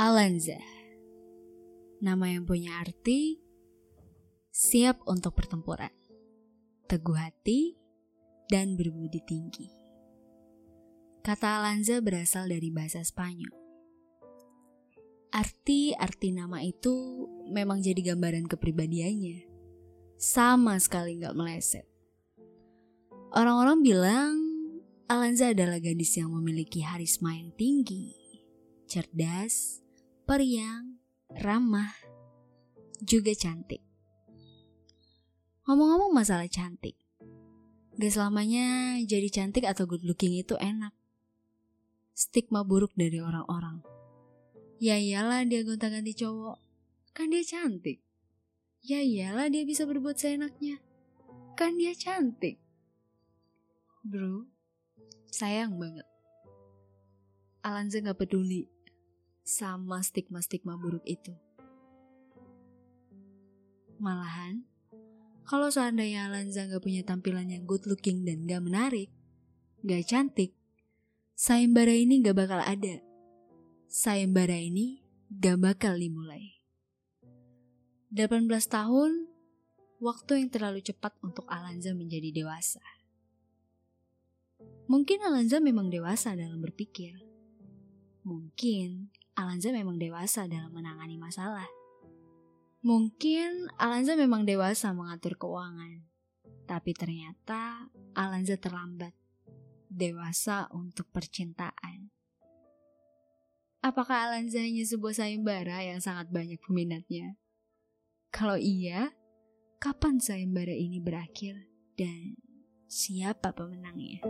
Alanza. Nama yang punya arti siap untuk pertempuran, teguh hati, dan berbudi tinggi. Kata Alanza berasal dari bahasa Spanyol. Arti-arti nama itu memang jadi gambaran kepribadiannya. Sama sekali nggak meleset. Orang-orang bilang Alanza adalah gadis yang memiliki harisma yang tinggi, cerdas, periang, ramah, juga cantik. Ngomong-ngomong masalah cantik, gak selamanya jadi cantik atau good looking itu enak. Stigma buruk dari orang-orang. Ya iyalah dia gonta-ganti cowok, kan dia cantik. Ya iyalah dia bisa berbuat seenaknya, kan dia cantik. Bro, sayang banget. Alanza gak peduli sama stigma-stigma buruk itu. Malahan, kalau seandainya Alanza gak punya tampilan yang good looking dan gak menarik, gak cantik, sayembara ini gak bakal ada. Sayembara ini gak bakal dimulai. 18 tahun, waktu yang terlalu cepat untuk Alanza menjadi dewasa. Mungkin Alanza memang dewasa dalam berpikir. Mungkin Alanza memang dewasa dalam menangani masalah. Mungkin Alanza memang dewasa mengatur keuangan, tapi ternyata Alanza terlambat dewasa untuk percintaan. Apakah Alanza hanya sebuah sayembara yang sangat banyak peminatnya? Kalau iya, kapan sayembara ini berakhir dan siapa pemenangnya?